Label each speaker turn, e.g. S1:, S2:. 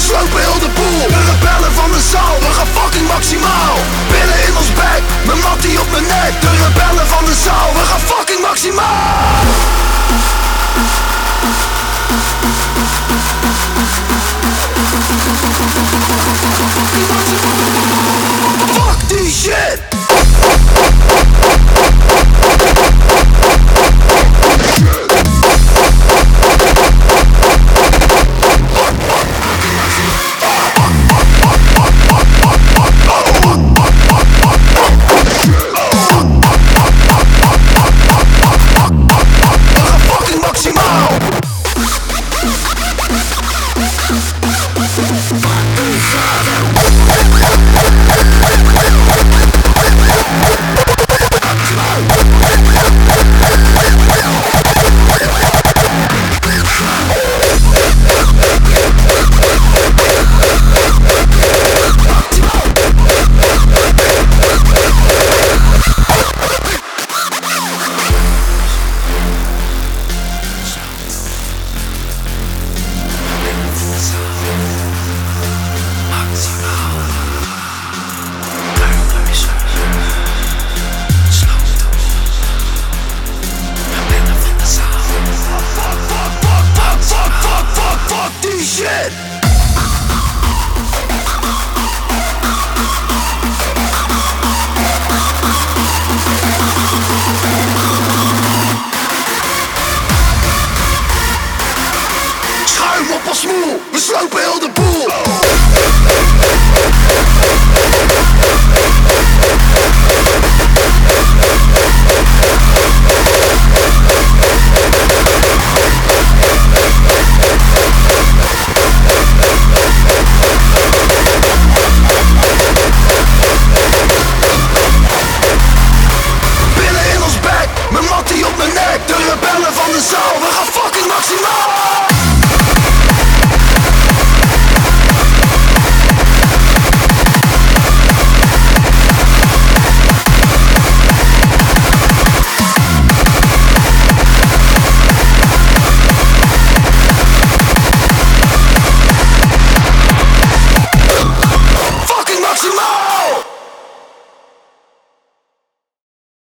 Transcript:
S1: we slopen heel de boel De rebellen van de zaal, we gaan fucking maximaal. Pillen in ons bek, mijn mattie op mijn nek. De rebellen van de zaal, we gaan fucking maximaal. Fuck this shit!